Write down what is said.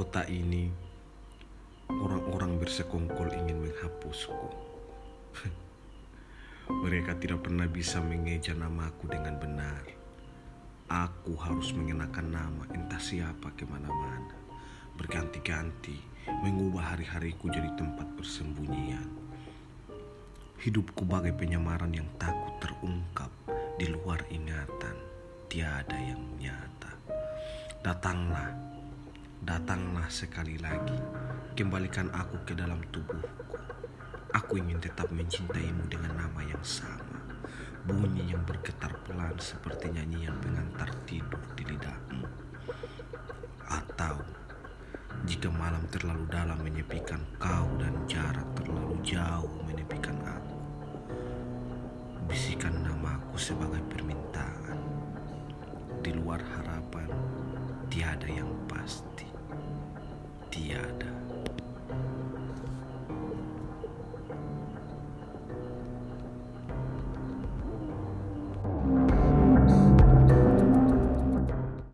kota ini, orang-orang bersekongkol ingin menghapusku. Mereka tidak pernah bisa mengeja namaku dengan benar. Aku harus mengenakan nama entah siapa ke mana-mana. Berganti-ganti, mengubah hari-hariku jadi tempat persembunyian. Hidupku bagai penyamaran yang takut terungkap di luar ingatan. Tiada yang nyata. Datanglah, datanglah sekali lagi. Kembalikan aku ke dalam tubuhku. Aku ingin tetap mencintaimu dengan nama yang sama. Bunyi yang bergetar pelan seperti nyanyian pengantar tidur di lidahmu. Atau jika malam terlalu dalam menyepikan kau dan jarak terlalu jauh menepikan aku. Bisikan namaku sebagai permintaan. Di luar harapan, tiada yang pasti.